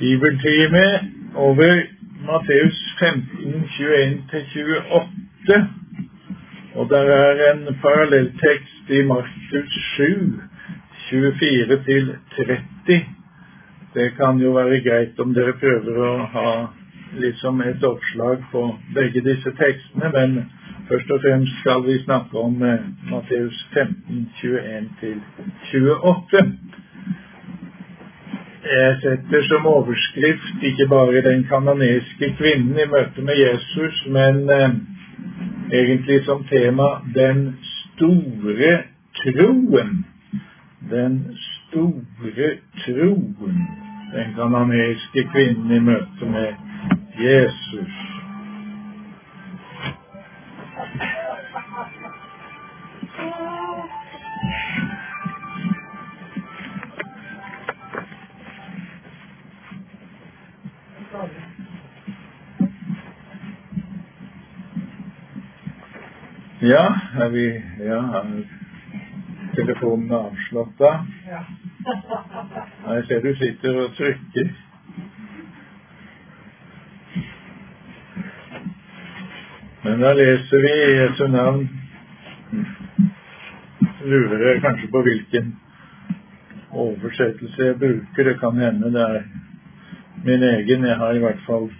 bibeltime over Matteus 15, 21-28. Og der er en parallelltekst i Markus 7, 24-30. Det kan jo være greit om dere prøver å ha liksom et oppslag på begge disse tekstene, men først og fremst skal vi snakke om eh, Matteus 15, 21-28. Jeg setter som overskrift ikke bare den kanoneske kvinnen i møte med Jesus, men eh, egentlig som tema den store troen. Den store troen. Den kanoneske kvinnen i møte med Jesus. Ja, er vi Ja, er telefonen avslått da? Ja. Jeg ser du sitter og trykker. Men da leser vi Jesu navn. Lurer jeg kanskje på hvilken oversettelse jeg bruker. Det kan hende det er min egen. Jeg har i hvert fall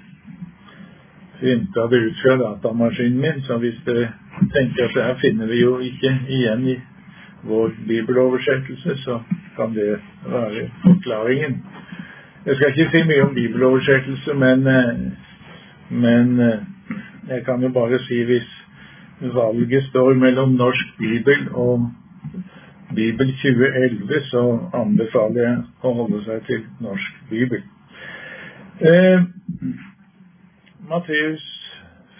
printa det ut fra datamaskinen min, så hvis dere tenker at her finner vi jo ikke igjen i vår bibeloversettelse, så kan det være forklaringen. Jeg skal ikke si mye om bibeloversettelse, men, men jeg kan jo bare si hvis valget står mellom Norsk bibel og Bibel 2011, så anbefaler jeg å holde seg til Norsk bibel. Eh, Matteus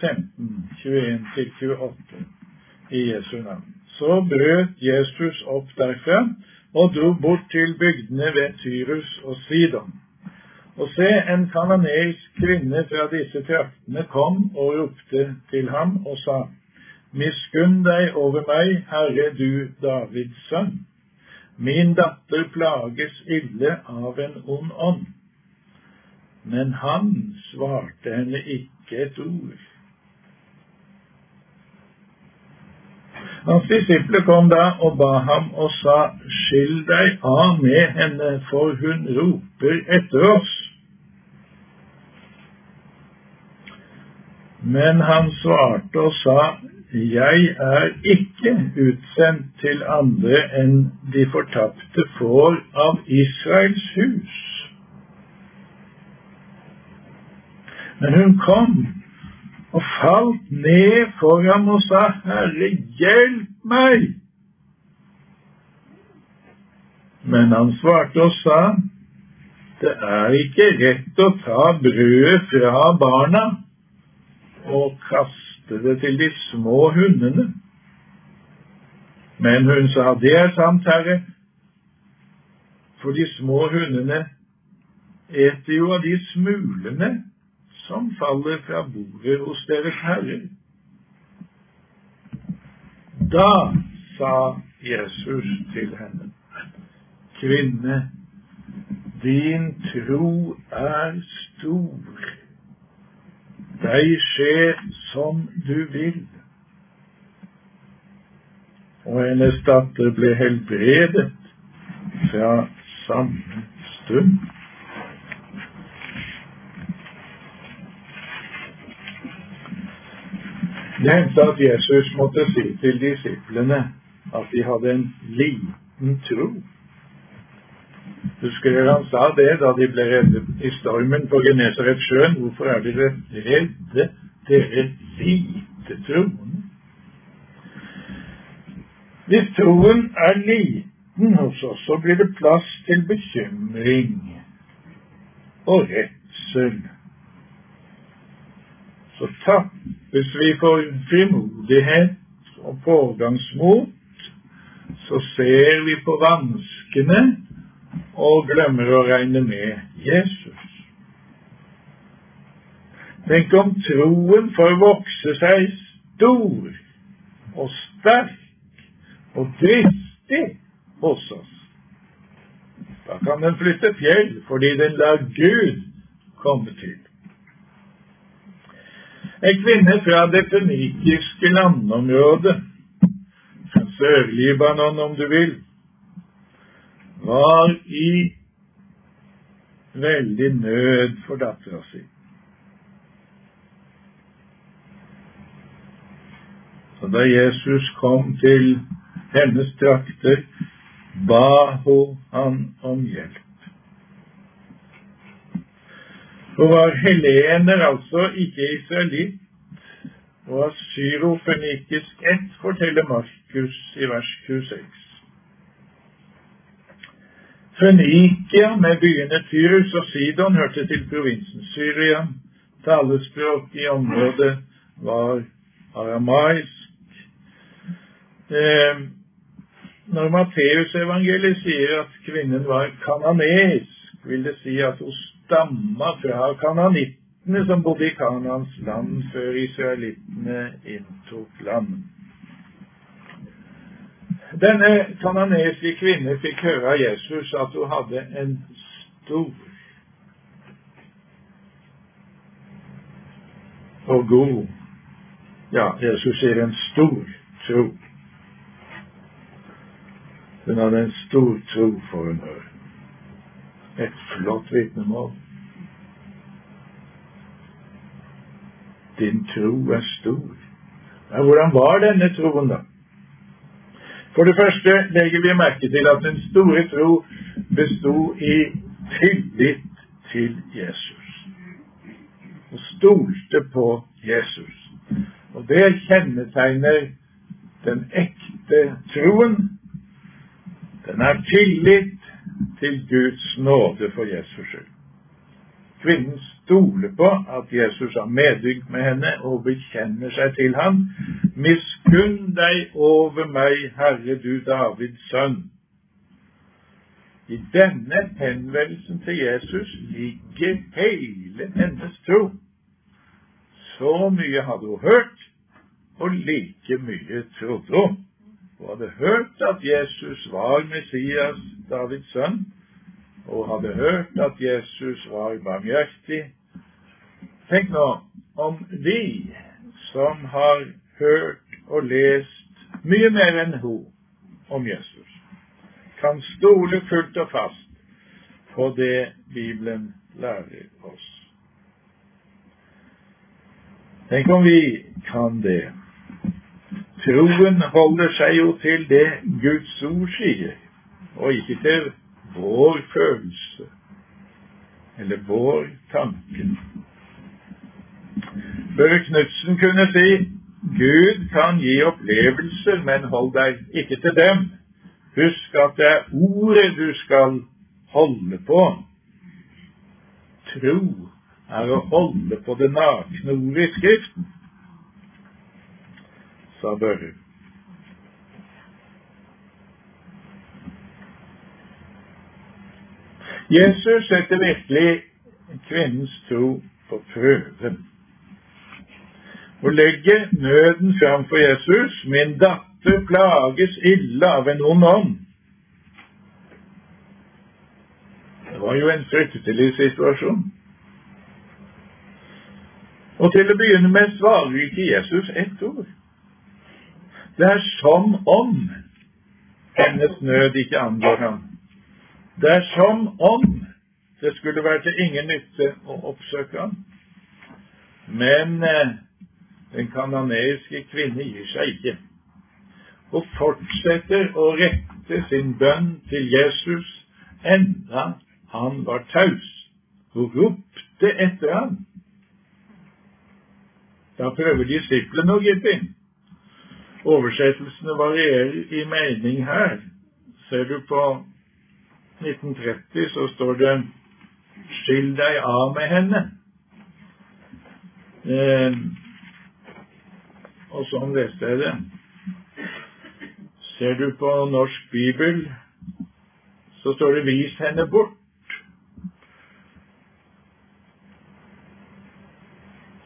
15, 21-28 i Jesu navn. Så brøt Jesus opp derfra og dro bort til bygdene ved Tyrus og Sidon. Og se, en kanoneisk kvinne fra disse traktene kom og ropte til ham og sa, Miskunn deg over meg, Herre du Davids sønn. Min datter plages ille av en ond ånd. Men han svarte henne ikke et ord. Hans disipler kom da og ba ham og sa, Skill deg av med henne, for hun roper etter oss. Men han svarte og sa, Jeg er ikke utsendt til andre enn de fortapte får av Israels hus. Men hun kom og falt ned for ham og sa, Herre, hjelp meg! Men han svarte og sa, det er ikke rett å ta brødet fra barna og kaste det til de små hundene. Men hun sa, det er sant, Herre, for de små hundene eter jo av de smulene som faller fra bordet hos deres herrer. Da sa Jesus til henne, Kvinne, din tro er stor. Deg skjer som du vil. Og hennes datter ble helbredet fra samme stund. Hendte at Jesus måtte si til disiplene at de hadde en liten tro. Husker dere han sa det da de ble reddet i stormen på Genesaretsjøen? Hvorfor er dere redde, dere lite troende? Hvis troen er liten hos oss, så blir det plass til bekymring og redsel. Så tappes vi for frimodighet og pågangsmot, så ser vi på vanskene og glemmer å regne med Jesus. Tenk om troen får vokse seg stor og sterk og dristig hos oss. Da kan den flytte fjell fordi den lar Gud komme til. En kvinne fra det fønikiske landområdet, Sør-Libanon om du vil, var i veldig nød for dattera si. Så da Jesus kom til hennes trakter, ba hun han om hjelp. Hun var helener, altså ikke israelitt, og av syrofenikisk ett, forteller Markus i vers 26. Fønikia med byene Tyrus og Sidon hørte til provinsen Syria. Talespråk i området var aramaisk. Eh, når Matteusevangeliet sier at kvinnen var kananeisk, vil det si at hun stamma fra kananittene som bodde i Kanans land før israelittene inntok land. Denne kananesiske kvinne fikk høre av Jesus at hun hadde en stor og god Ja, Jesus sier en stor tro. Hun hadde en stor tro for hun hør. Et flott vitnemål. Din tro er stor. Men hvordan var denne troen, da? For det første legger vi merke til at den store tro bestod i tillit til Jesus. Og stolte på Jesus. Og det kjennetegner den ekte troen den er tillit til Guds nåde for Jesus skyld. Kvinnen stoler på at Jesus har medynk med henne og bekjenner seg til ham. Miskunn deg over meg, Herre du Davids sønn. I denne henvendelsen til Jesus ligger hele hennes tro. Så mye hadde hun hørt, og like mye trodde hun og hadde hørt at Jesus var Messias, Davids sønn, og hadde hørt at Jesus var barmhjertig. Tenk nå om vi som har hørt og lest mye mer enn hun om Jesus, kan stole fullt og fast på det Bibelen lærer oss. Tenk om vi kan det. Troen holder seg jo til det Guds ord sier, og ikke til vår følelse eller vår tanke. Børre Knutsen kunne si Gud kan gi opplevelser, men hold deg ikke til dem. Husk at det er ordet du skal holde på. Tro er å holde på det nakne ordet i Skriften sa Børre. Jesus setter virkelig kvinnens tro på prøven. Og legger nøden framfor Jesus. Min datter plages ille av en ond ånd. Det var jo en fryktelig situasjon. Og til å begynne med svarer ikke Jesus ett ord. Det er som om hennes nød ikke angår ham. Det er som om det skulle være til ingen nytte å oppsøke ham. Men eh, den kananeiske kvinne gir seg ikke, Hun fortsetter å rette sin bønn til Jesus enda han var taus. Hun ropte etter ham. Da prøver disiplene å gripe inn. Oversettelsene varierer i mening her. Ser du på 1930, så står det 'skill deg av med henne'. Eh, og sånn leste jeg det. Ser du på Norsk Bibel, så står det 'vis henne bort'.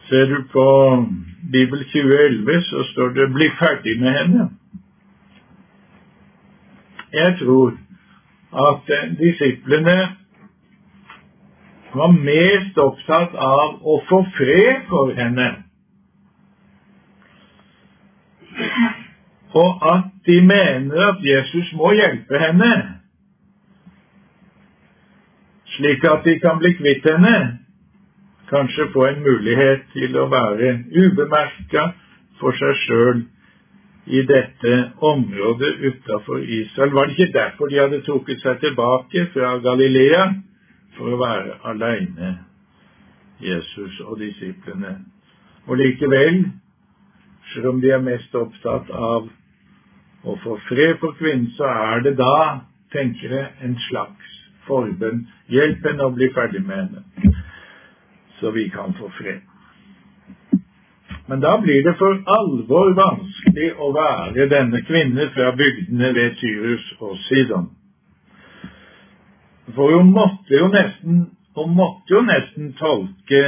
Ser du på Bibel 2011 så står det 'bli ferdig med henne'. Jeg tror at disiplene var mest opptatt av å få fred for henne. Og at de mener at Jesus må hjelpe henne, slik at de kan bli kvitt henne, kanskje få en mulighet til å være ubemerka for seg sjøl i dette området utafor Israel. Var det ikke derfor de hadde trukket seg tilbake fra Galilea? For å være aleine, Jesus og disiplene. Og likevel, selv om de er mest opptatt av å få fred for kvinnen, så er det da, tenker jeg, en slags forbønn. Hjelp henne å bli ferdig med henne, så vi kan få fred. Men da blir det for alvor vanskelig å være denne kvinne fra bygdene ved Tyrus og Sidon. For hun måtte jo nesten, hun måtte jo nesten tolke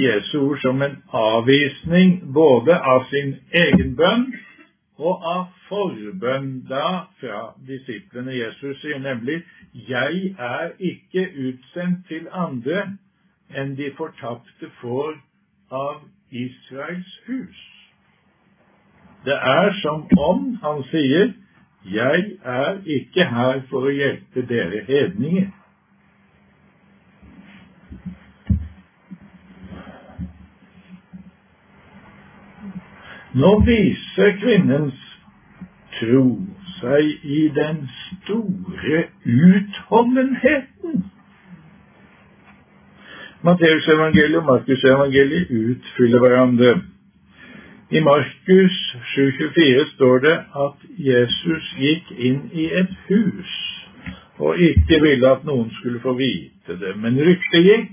Jesu ord som en avvisning både av sin egen bønn og av forbønn da fra disiplene. Jesus sier nemlig 'Jeg er ikke utsendt til andre enn de fortapte får av Israels hus. Det er som om han sier, 'Jeg er ikke her for å hjelpe dere hedninger'. Nå viser kvinnens tro seg i den store utholdenheten Matteusevangeliet og Markusevangeliet utfyller hverandre. I Markus 7,24 står det at Jesus gikk inn i et hus og ikke ville at noen skulle få vite det. Men ryktet gikk,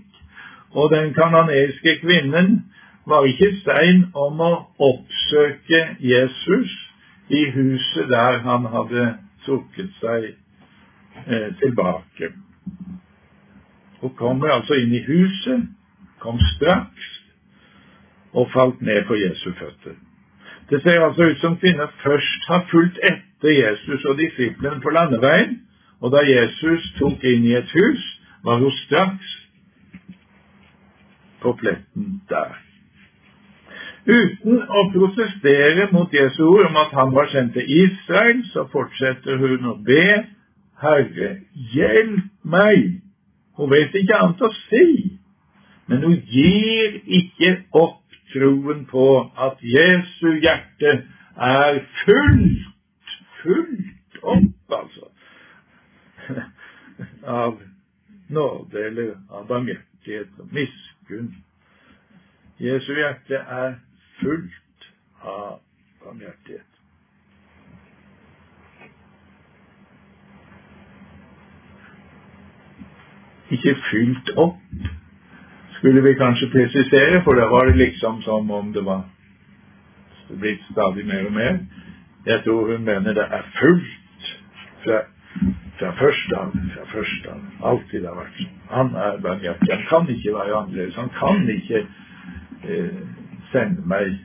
og den kanadiske kvinnen var ikke stein om å oppsøke Jesus i huset der han hadde trukket seg eh, tilbake og kommer altså inn i huset, kom straks og falt ned på Jesu føtter. Det ser altså ut som kvinner først har fulgt etter Jesus og disiplene på landeveien, og da Jesus tok inn i et hus, var hun straks på pletten der. Uten å protestere mot Jesu ord om at han var sendt til Israel, så fortsetter hun å be Herre, hjelp meg hun vet ikke annet å si, men hun gir ikke opp troen på at Jesu hjerte er fullt, fullt opp, altså, av nåde eller av barmhjertighet og miskunn. Jesu hjerte er fullt av barmhjertighet. Ikke fylt opp, skulle vi kanskje presisere, for da var det liksom som om det var blitt stadig mer og mer. Jeg tror hun mener det er fullt fra, fra første av. Fra første av. Alltid har vært sånn. Han er barmhjertig. Han kan ikke være annerledes. Han kan ikke eh, sende meg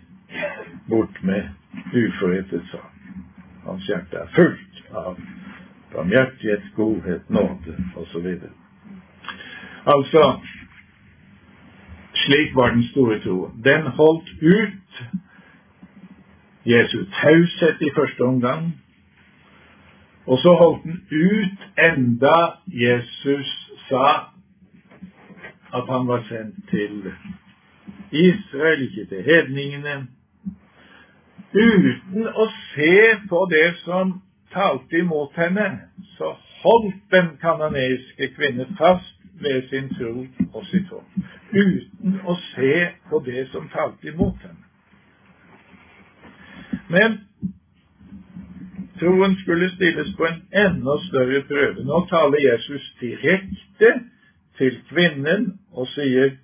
bort med uforrettet sak. Hans hjerte er fullt av barmhjertighet, godhet, nåde osv. Altså Slik var den store troen. Den holdt ut Jesu taushet i første omgang. Og så holdt den ut enda Jesus sa at han var sendt til Israel, ikke til hedningene. Uten å se på det som talte imot henne, så holdt den kanoneiske kvinne fast ved sin tro og sitt håp, uten å se på det som talte imot henne. Men troen skulle stilles på en enda større prøve. Nå taler Jesus direkte til kvinnen og sier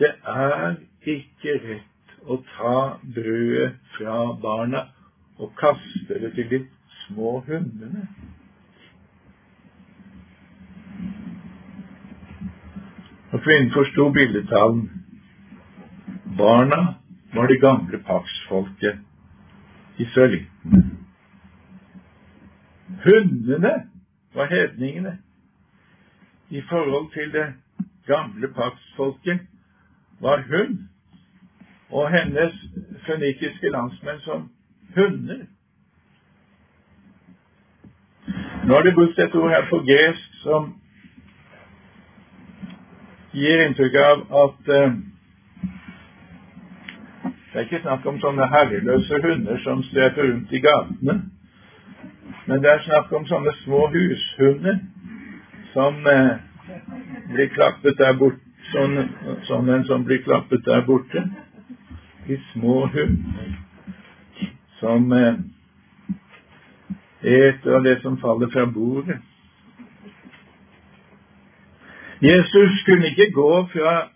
det er ikke rett å ta brødet fra barna og kaste det til de små hundene. Og kvinnen forsto billedtalen. Barna var det gamle paksfolket i israelittene. Hundene var hedningene. I forhold til det gamle paksfolket var hun, og hennes fønikiske landsmenn som hunder. Nå er det brukt et ord her på gresk som gir inntrykk av at eh, det er ikke snakk om sånne herreløse hunder som strefer rundt i gatene, men det er snakk om sånne små hushunder som eh, blir klappet der borte, sånn, sånn en som blir klappet der borte. De små hunder som eh, eter av det som faller fra bordet. Jesus kunne ikke gå fra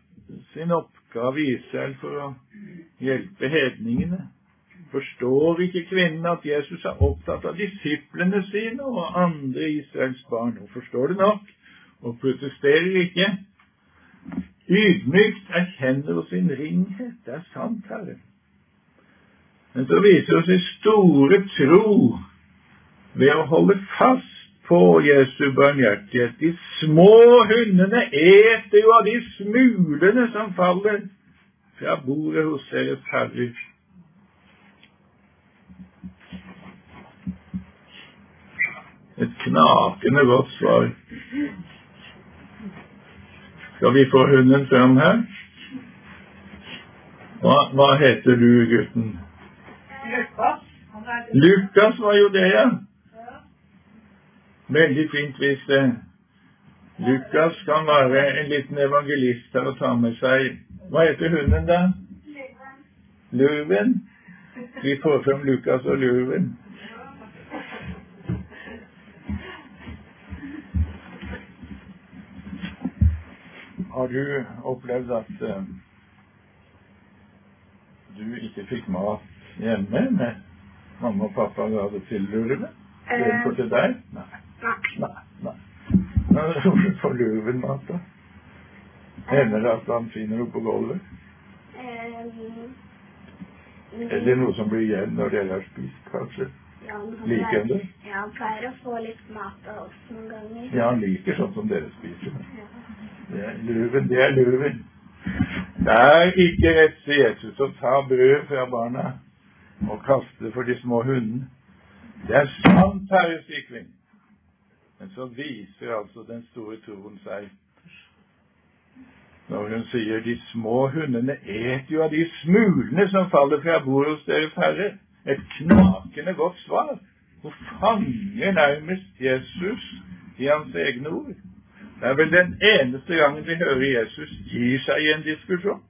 sin oppgave i Israel for å hjelpe hedningene. Forstår ikke kvinnen at Jesus er opptatt av disiplene sine og andre Israels barn? Hun forstår det nok, og protesterer ikke. Ydmykt erkjenner hun sin ringhet. Det er sant, Herre. Men så viser hun sin store tro ved å holde fast på Jesu barmhjertighet. De små hundene eter jo av de smulene som faller fra bordet hos deres herrer. Et knakende godt svar. Skal vi få hunden fram her? Hva, hva heter du, gutten? Lukas. Lukas var jo det, ja. Veldig fint hvis eh, Lukas kan være en liten evangelist her og ta med seg Hva heter hunden, da? Lurven. Vi får frem Lukas og Lurven. Har du opplevd at eh, du ikke fikk mat hjemme med mamma og pappa ga det til Lurven? Istedenfor til deg? Lurven mat, da? Hender det at han finner noe på gulvet? Eller noe som blir igjen når dere har spist, kanskje? ja, han Liker han det? Ja, han pleier å få litt mat av oss noen ganger. Ja, han liker sånn som dere spiser. Ja. Det er løven, det er løven. Det er ikke rett, sier Jesus, å ta brød fra barna og kaste for de små hundene. Det er sant, Herre, kvinnen. Men så viser altså den store troen seg når hun sier de små hundene et jo av de smulene som faller fra bordet hos deres Herre. Et knakende godt svar. Hun fanger nærmest Jesus i hans egne ord. Det er vel den eneste gangen vi hører Jesus gir seg i en diskusjon.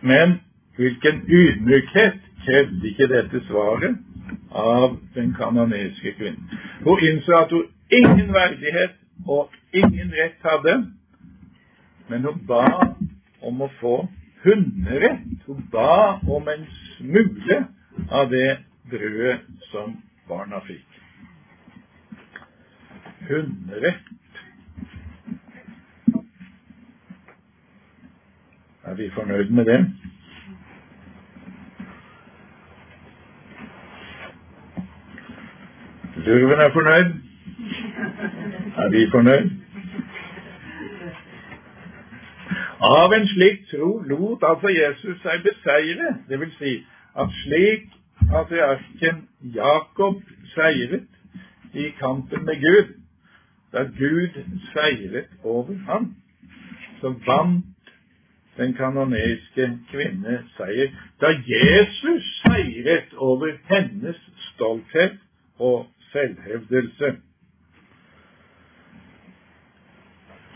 Men hvilken ydmykhet krevde ikke dette svaret av den kanoniske kvinnen? Hun innså at hun ingen verdighet og ingen rett hadde, men hun ba om å få hunderett. Hun ba om en smule av det brødet som barna fikk. Hunderett. Er vi fornøyd med det? Lurven er fornøyd. Er vi fornøyd? Av en slik tro lot altså Jesus seg beseire, vil si at slik patriarken Jakob seiret i kampen med Gud, da Gud seiret over ham, så vant den kanoniske kvinne seier. Da Jesus seiret over hennes stolthet og selvhevdelse.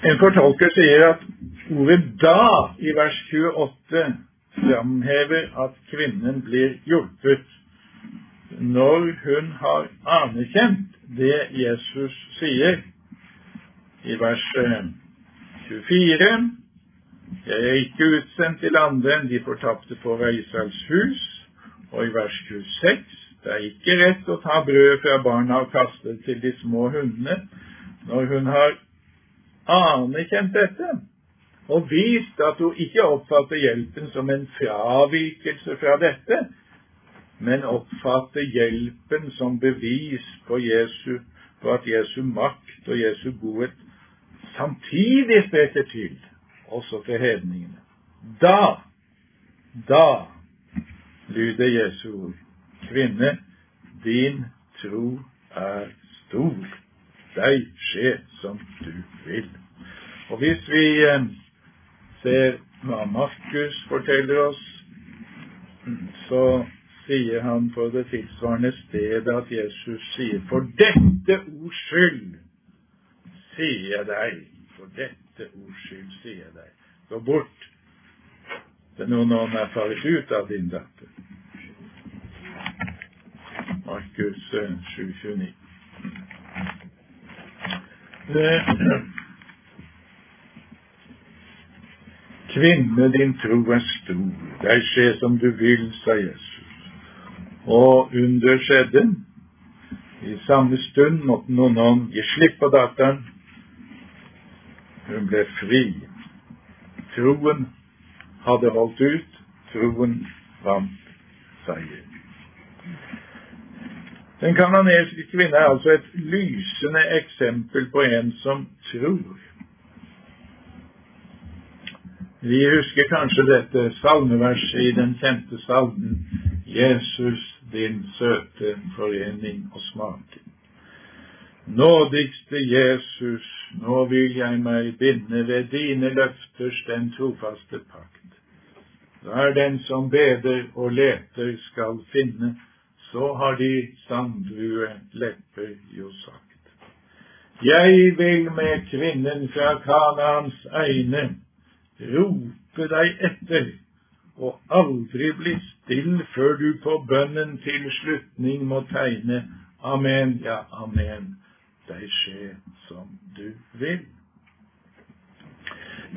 En fortolker sier at ordet 'da' i vers 28 framhever at kvinnen blir hjulpet når hun har anerkjent det Jesus sier i vers 24. Jeg er ikke utsendt til andre enn de fortapte for Israels hus. Og i vers 26. Det er ikke rett å ta brødet fra barna og kaste det til de små hundene. Når hun har anerkjent dette og vist at hun ikke oppfatter hjelpen som en fravikelse fra dette, men oppfatter hjelpen som bevis på Jesu på at Jesu makt og Jesu godhet samtidig strekker til også til hedningene. Da, da lyder Jesu ord. Kvinne, din tro er stor. Deg skje som du vil. Og hvis vi eh, ser hva Markus forteller oss, så sier han på det tilsvarende stedet at Jesus sier For dette ords skyld sier jeg deg, for dette ords skyld sier jeg deg. Gå bort til noen ånd er faret ut av din datter. Markus 7,29. Eh, Kvinne, din tro er stor, deg skje som du vil, sa Jesus. Og under skjedde. I samme stund måtte noen ånd gi slipp på datteren. Hun ble fri. Troen hadde holdt ut. Troen vant seier. Den kanadiske kvinne er altså et lysende eksempel på en som tror. Vi husker kanskje dette salmeverset i den kjente salmen Jesus, din søte forening og smake. Nådigste Jesus, nå vil jeg meg binde ved dine løfters den trofaste pakt. Hver den som beder og leter skal finne, så har de sandrue lepper jo sagt. Jeg vil med kvinnen fra Kanaans egne rope deg etter, og aldri bli still før du på bønnen til slutning må tegne Amen, ja, amen, deg skje som du vil.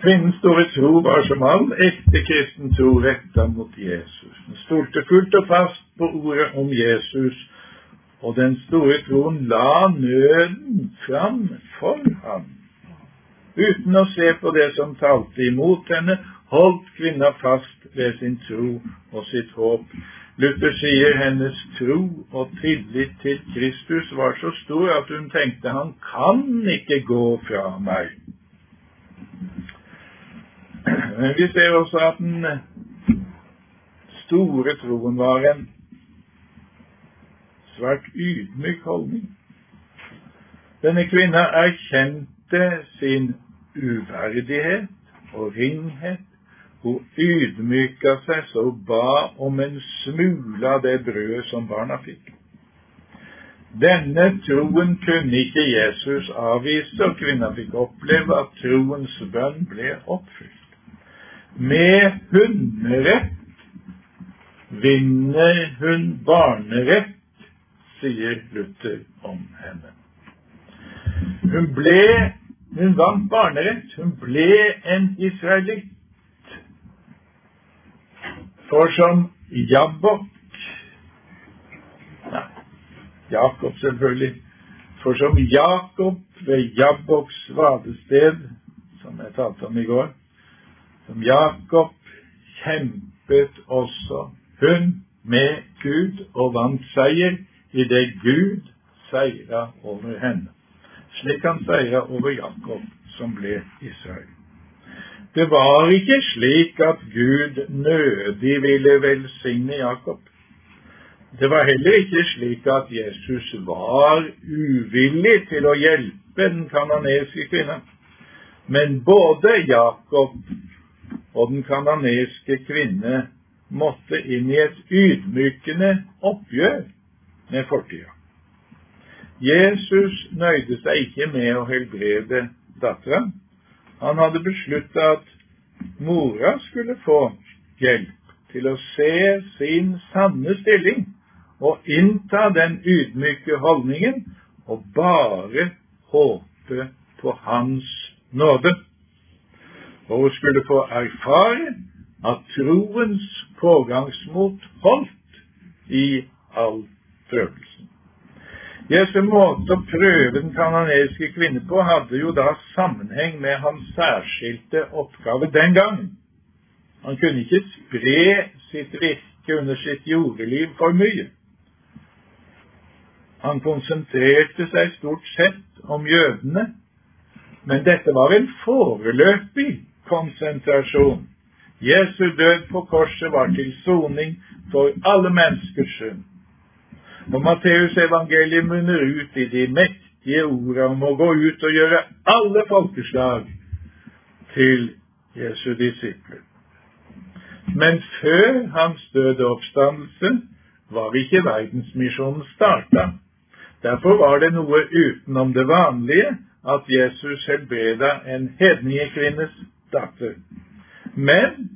Kvinnens store tro var som all ekte kristen tro retta mot Jesus. Den stolte fullt og fast på ordet om Jesus, og den store troen la nøden fram for ham. Uten å se på det som talte imot henne, holdt kvinna fast ved sin tro og sitt håp. Luther sier hennes tro og tillit til Kristus var så stor at hun tenkte han kan ikke gå fra meg. Men vi ser også at den store troen var en svært ydmyk holdning. Denne kvinna erkjente sin uverdighet og ringhet. Hun ydmyka seg så hun ba om en smule av det brødet som barna fikk. Denne troen kunne ikke Jesus avvise, og kvinna fikk oppleve at troens bønn ble oppfylt. Med hunderett vinner hun barnerett, sier Luther om henne. Hun ble hun vant barnerett. Hun ble en israelitt. For som Jabbok Nei, Jakob, selvfølgelig. For som Jakob ved Jabboks vadested, som jeg talte om i går Som Jakob kjempet også hun med Gud og vant seier idet Gud seira over henne slik han seira over Jakob, som ble Israel. Det var ikke slik at Gud nødig ville velsigne Jakob. Det var heller ikke slik at Jesus var uvillig til å hjelpe den kananeske kvinnen. Men både Jakob og den kananeske kvinne måtte inn i et ydmykende oppgjør med fortida. Jesus nøyde seg ikke med å helbrede datteren. Han hadde besluttet at mora skulle få hjelp til å se sin sanne stilling og innta den ydmyke holdningen og bare håpe på Hans nåde. Og hun skulle få erfare at troens pågangsmot holdt i all prøvelsen. Jesu måte å prøve den kanadiske kvinne på hadde jo da sammenheng med hans særskilte oppgave den gangen. Han kunne ikke spre sitt virke under sitt jordeliv for mye. Han konsentrerte seg stort sett om jødene, men dette var en foreløpig konsentrasjon. Jesu død på korset var til soning for alle menneskers synd. Og Matteus evangeliet munner ut i de mektige ordene om å gå ut og gjøre alle folkeslag til Jesu disipler. Men før hans døde oppstandelse var ikke verdensmisjonen starta. Derfor var det noe utenom det vanlige at Jesus helbreda en hedningekvinnes datter. Men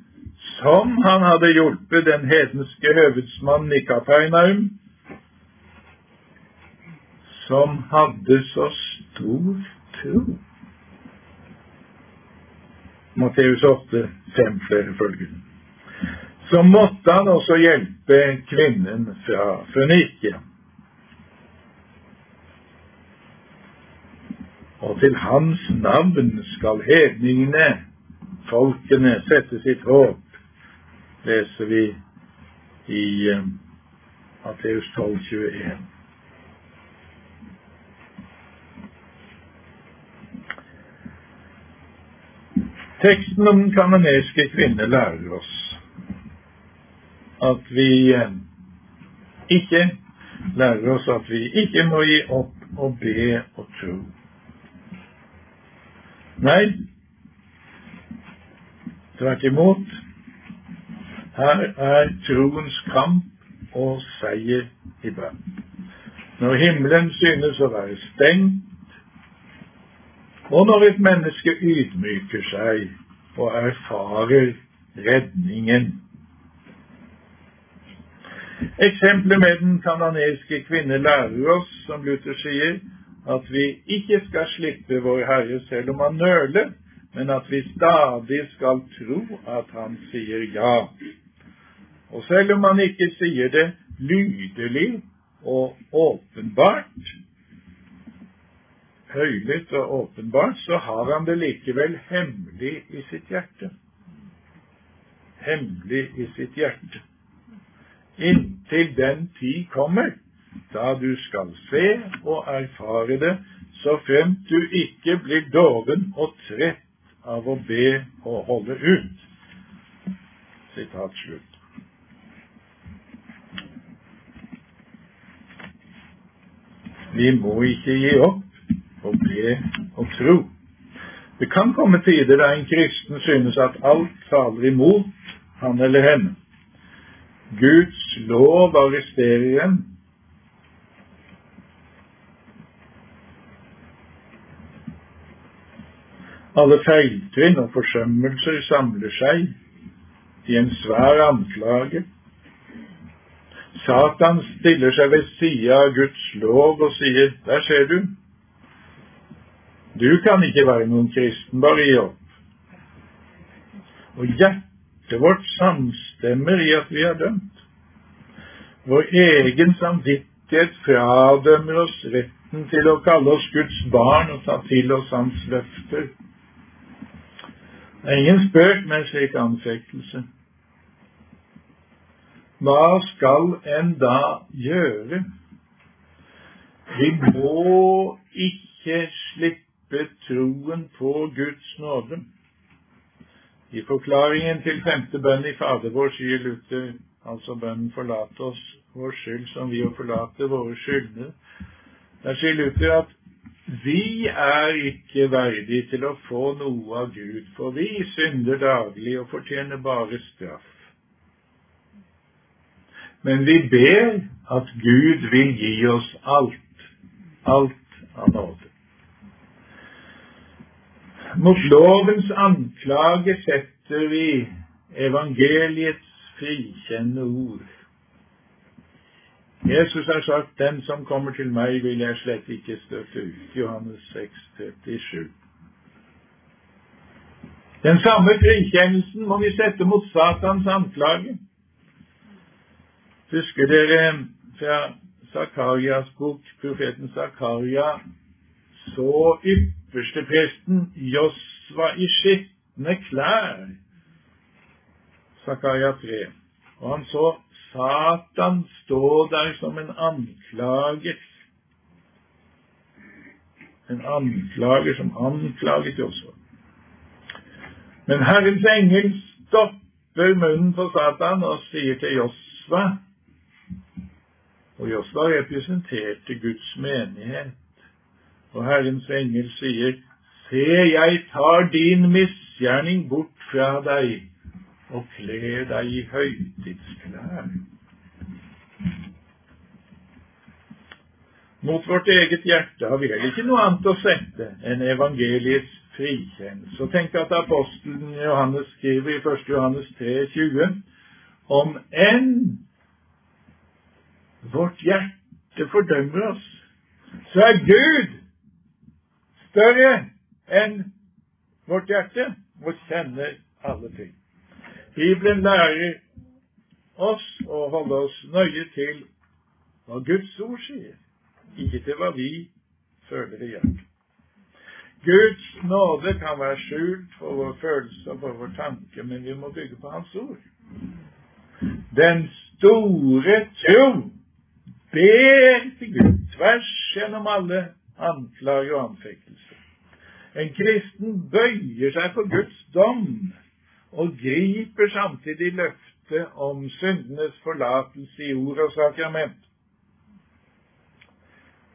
som han hadde hjulpet den hedenske høvedsmann i som hadde så stor tro. Matteus 8, 5 flere følgende. Så måtte han også hjelpe kvinnen fra Fønikia. Og til hans navn skal hedningene, folkene, sette sitt håp, leser vi i uh, Matteus 12, 21. Teksten om den kanoneske kvinne lærer oss at vi eh, ikke lærer oss at vi ikke må gi opp og be og tro. Nei, tvert imot. Her er troens kamp og seier i bønn. Når himmelen synes å være stengt, og når et menneske ydmyker seg og erfarer redningen. Eksempelet med den kananeske kvinne lærer oss, som Luther sier, at vi ikke skal slippe vår Herre selv om han nøler, men at vi stadig skal tro at han sier ja. Og selv om han ikke sier det lydelig og åpenbart, høylytt og åpenbart, så har han det likevel hemmelig i sitt hjerte. Hemmelig i sitt hjerte. Inntil den tid kommer da du skal se og erfare det, så fremt du ikke blir doven og trett av å be og holde ut. Sitat slutt. Vi må ikke gi opp og be og tro. Det kan komme tider da en kristen synes at alt taler imot han eller henne. Guds lov arresterer en. Alle feiltrinn og forsømmelser samler seg i en svær anklage. Satan stiller seg ved sida av Guds lov og sier, der ser du, du kan ikke være noen kristen, bare gi opp. Og hjertet vårt samstemmer i at vi er dømt. Vår egen samvittighet fradømmer oss retten til å kalle oss Guds barn og ta til oss Hans løfter. Det er ingen spøk med en slik anfektelse. Hva skal en da gjøre? Vi må ikke slippe troen på Guds nåde. I forklaringen til femte bønn i Fader vår sier Luther, altså bønnen 'forlat oss vår skyld som vi å forlate våre skyldnere', der sier Luther at vi er ikke verdige til å få noe av Gud, for vi synder daglig og fortjener bare straff. Men vi ber at Gud vil gi oss alt, alt av nåde. Mot lovens anklage setter vi evangeliets frikjennende ord. Jesus har sagt 'Den som kommer til meg, vil jeg slett ikke støtte ut'. Johannes 6, 37. Den samme frikjennelsen må vi sette mot Satans anklage. Husker dere fra Zakarias bok, profeten Zakaria, så ypperstepresten Josva i skitne klær. Zakaria 3. Og han så Satan står der som en anklager En anklager som anklaget Josfa. Men Herrens engel stopper munnen på Satan og sier til Josfa Og Josfa representerte Guds menighet. Og Herrens engel sier, Se, jeg tar din misgjerning bort fra deg og kle deg i høytidsklær. Mot vårt eget hjerte har vi heller ikke noe annet å sette enn evangeliets frikjennelse. Og tenk at apostelen Johannes skriver i 1. Johannes 3, 20 om enn vårt hjerte fordømmer oss, så er Gud større enn vårt hjerte og kjenner alle ting. Bibelen lærer oss å holde oss nøye til hva Guds ord sier, ikke til hva vi føler i hjertet. Guds nåde kan være skjult for vår følelse og for vår tanke, men vi må bygge på Hans ord. Den store tro ber til Gud tvers gjennom alle anklager og anfektelser. En kristen bøyer seg for Guds dom og griper samtidig løftet om syndenes forlatelse i ord og sakrament.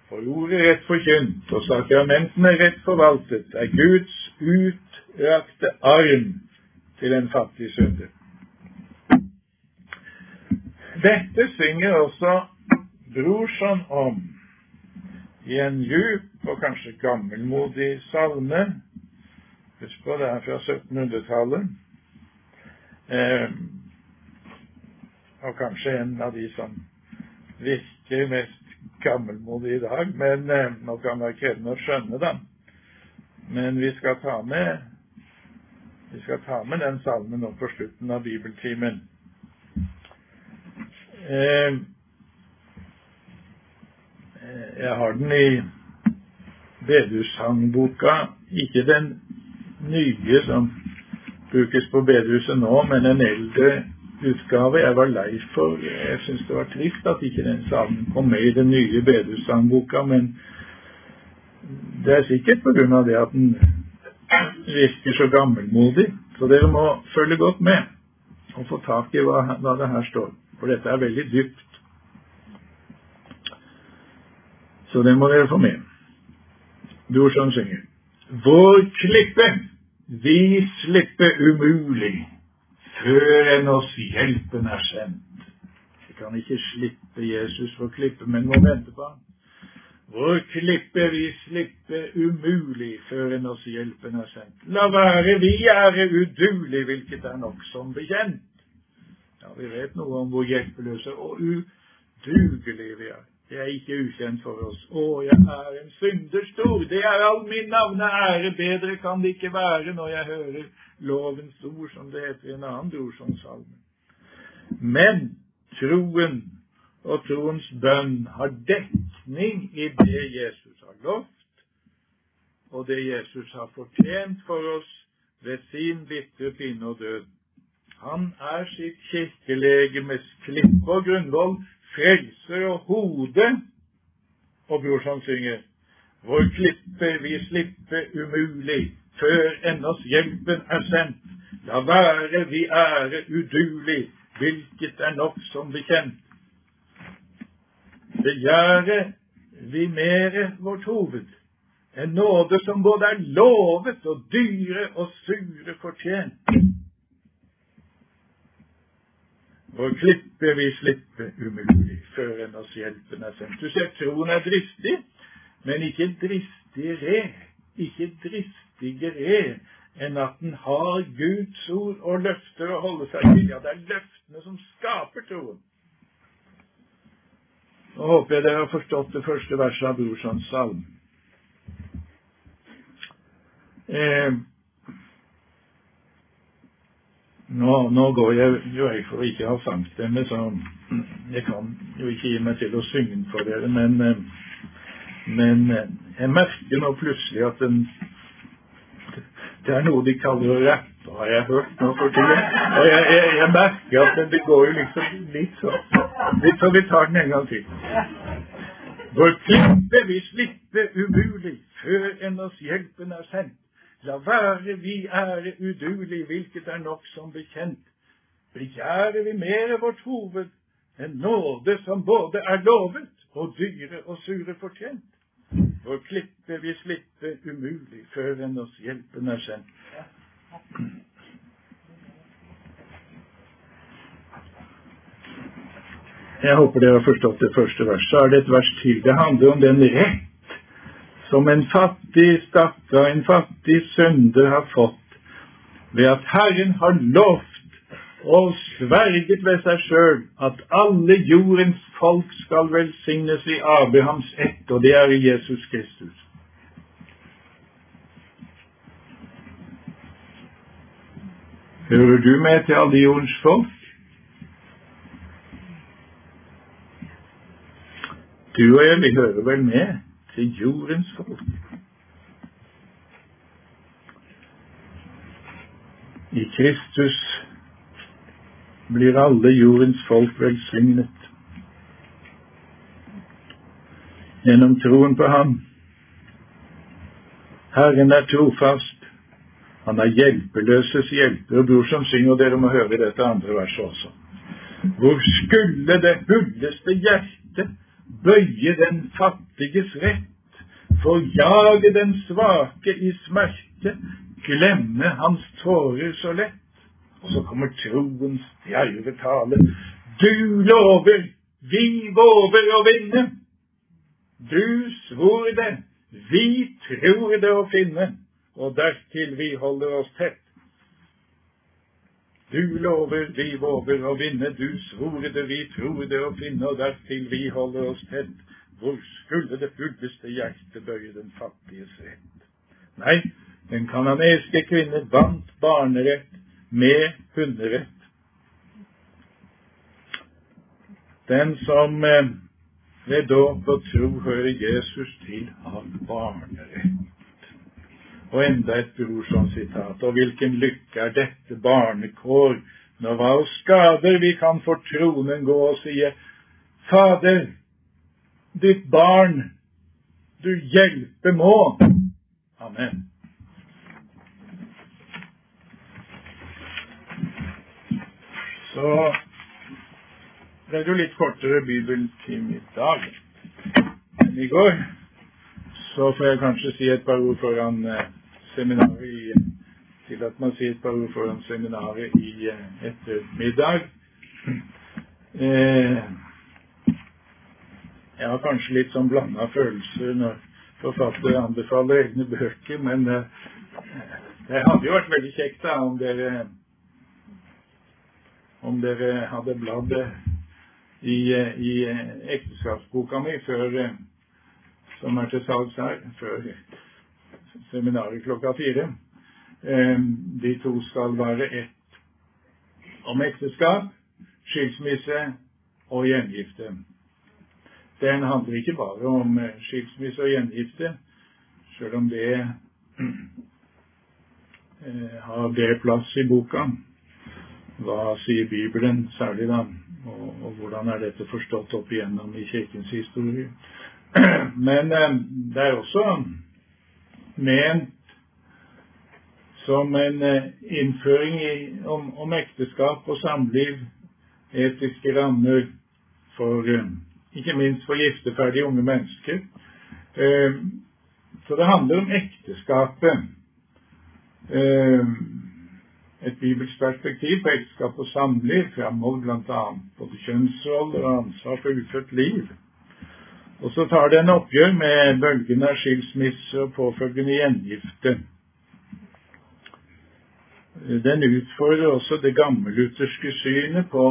For ordet rett forkynt og sakramentene rett forvaltet er Guds utrakte arm til en fattig synder. Dette synger også Brorson om i en djup og kanskje gammelmodig salme. Husk på, det er fra 1700-tallet. Eh, og kanskje en av de som virker mest gammelmodig i dag, men eh, nå kan det være krevende å skjønne da. Men vi skal ta med vi skal ta med den salmen nå på slutten av bibeltimen. Eh, jeg har den i bedehussangboka, ikke den nye som brukes på bedehuset nå, men en eldre utgave. Jeg var lei for Jeg syns det var trist at ikke den salmen kom med i den nye bedehussangboka, men det er sikkert av det at den virker så gammelmodig. Så dere må følge godt med og få tak i hva, hva det her står. For dette er veldig dypt. Så det må dere få med. Brorson synger. Vår klippe, vi slipper umulig før enn oss hjelpen er sendt. Vi kan ikke slippe Jesus for klippe, men må vente på ham. Vår klippe vi slipper umulig før enn oss hjelpen er sendt. La være, vi er udulig, hvilket er nok som bekjent. Ja, vi vet noe om hvor hjelpeløse og udugelige vi er. Det er ikke ukjent for oss. Å, jeg er en synder stor. Det er all min navne ære. Bedre kan det ikke være når jeg hører lovens ord, som det heter i en annen brorssonsalme. Men troen og troens bønn har dekning i det Jesus har lovt, og det Jesus har fortjent for oss ved sin bitre pinne og død. Han er sitt kirkelegemes klippe og grunnvoll, frelser og hode. Og brorsan synger Vår klippe vi slipper umulig, før ennås hjelpen er sendt. La være vi ære udulig, hvilket er nok som bekjent. Begjære vi mere vårt hoved, en nåde som både er lovet og dyre og sure fortjent. Vår klippe vi slippe umulig, før enn oss hjelpen er sendt. Du ser, troen er dristig, men ikke dristigere, ikke dristigere enn at den har Guds ord og løfter å holde seg til. Ja, det er løftene som skaper troen. Nå håper jeg dere har forstått det første verset av Brorsons salm. Eh, nå, nå, går jeg jo jeg for ikke ha sangstemme, så jeg kan jo ikke gi meg til å synge for dere, men eh, men eh, jeg merker nå plutselig at den, det er noe de kaller å rappe, har jeg hørt nå for tiden. Og jeg, jeg, jeg merker at det går jo liksom litt sånn. Så vi tar den en gang til. For klippe vi slipper umulig, før enn oss hjelpen er sendt. La være vi ære udulig, hvilket er nok som bekjent. Begjærer vi mere vårt hoved en nåde som både er lovet og dyre og sure fortjent. For klippe vi slippe umulig før enn oss hjelpen er sendt. Jeg håper dere har forstått det første verset. Så er det et vers til. Det handler om den rett som en fattig stakkar, en fattig sønder, har fått ved at Herren har lovt og sverget ved seg sjøl at alle jordens folk skal velsignes i Abrahams ett, og det er i Jesus Kristus. Hører du med til alle jordens folk? Du og jeg, vi hører vel med til jordens folk. I Kristus blir alle jordens folk velsignet. Gjennom troen på Ham. Herren er trofast. Han er hjelpeløses hjelper. Og bror som synger, dere må høre dette andre verset også. Hvor skulle det hulleste hjerte bøye den fattiges rett, forjage den svake i smerte, glemme hans tårer så lett? Og så kommer troens djerve tale. Du lover, vi våger å vinne. Du svor det, vi tror det å finne, og dertil vi holder oss tett. Du lover, vi våger å vinne, du svore det, vi tror det å finne, og dertil vi holder oss tett. Hvor skulle det fulleste hjerte bøye den fattiges rett? Nei, den kanadiske kvinne vant barnerett med hunderett. Den som eh, ved dåp og tro hører Jesus til, har barnerett. Og enda et bror som sitat. Og hvilken lykke er dette barnekår, når hva oss skader vi kan for tronen gå og sie, Fader, ditt barn du hjelpe må. Amen. Så ble det jo litt kortere bibeltime i dag enn i går. Så får jeg kanskje si et par ord foran eh, seminaret i Tillat meg å si et par ord foran seminaret i eh, ettermiddag. Eh, jeg har kanskje litt sånn blanda følelser når forfattere anbefaler egne bøker, men eh, det hadde jo vært veldig kjekt da om dere om dere hadde bladd i, i ekteskapsboka mi før, som er til salgs her, før seminaret klokka fire. De to skal være ett om ekteskap, skilsmisse og gjengifte. Den handler ikke bare om skilsmisse og gjengifte, sjøl om det har det plass i boka. Hva sier Bibelen særlig, da? Og, og, hvordan er dette forstått opp igjennom i Kirkens historie? Men eh, det er også ment som en eh, innføring i, om, om, ekteskap og samliv, etiske rammer for eh, ikke minst for gifteferdige unge mennesker. Så det handler om ekteskapet. Et bibelsk perspektiv på ekteskap og samliv framholder bl.a. både kjønnsroller og ansvar for ufødt liv. Og så tar det en oppgjør med bølgene av skilsmisse og påfølgende gjengifte. Den utfordrer også det gammelutterske synet på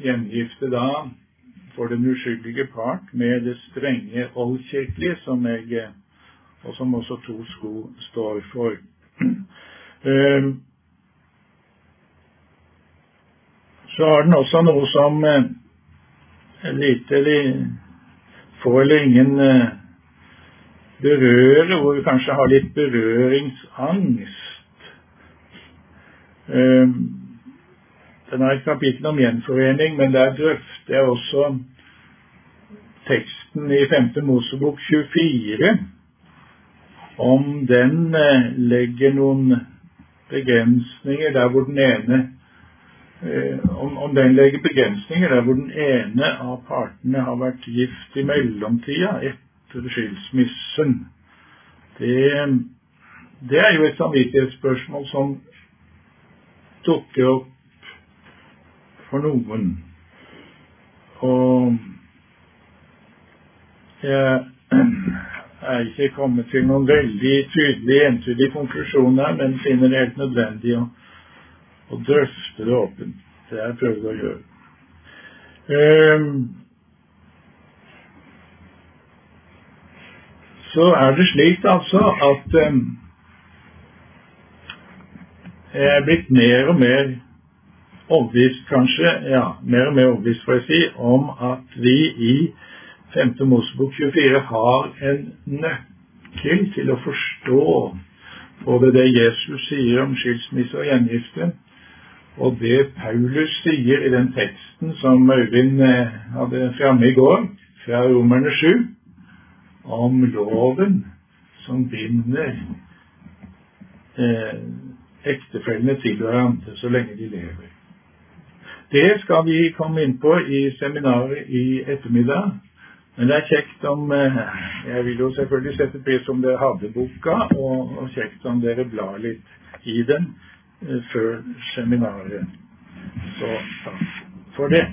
gjengifte da for den uskyldige part med det strenge oldkirkelige, som jeg, og som også to sko står for. Um, så har den også noe som er lite eller få eller ingen berøre, hvor vi kanskje har litt berøringsangst. Eh, den har et kapittel om gjenforening, men der drøfter jeg også teksten i 5. Mosebok 24, om den eh, legger noen begrensninger der hvor den ene eh, om, om, den legger begrensninger der hvor den ene av partene har vært gift i mellomtida etter skilsmissen. Det, det er jo et samvittighetsspørsmål som dukker opp for noen. Og jeg er ikke kommet til noen veldig tydelig, entydig konklusjon her, men finner det helt nødvendig å, å drøfte det åpent. Det har jeg prøvd å gjøre. Um, så er det slik altså at um, jeg er blitt mer og mer overbevist, kanskje, ja, mer og mer overbevist, får jeg si, om at vi i 5. Mosebok 24 har en nøkkel til å forstå både det Jesus sier om skilsmisse og gjengifte, og det Paulus sier i den teksten som Øyvind eh, hadde framme i går, fra Romerne 7, om loven som binder eh, ektefellene til hverandre så lenge de lever. Det skal vi komme inn på i seminaret i ettermiddag. Men det er kjekt om eh, Jeg vil jo selvfølgelig sette pris om dere hadde boka, og, og kjekt om dere blar litt i den før seminaret. Så takk for det.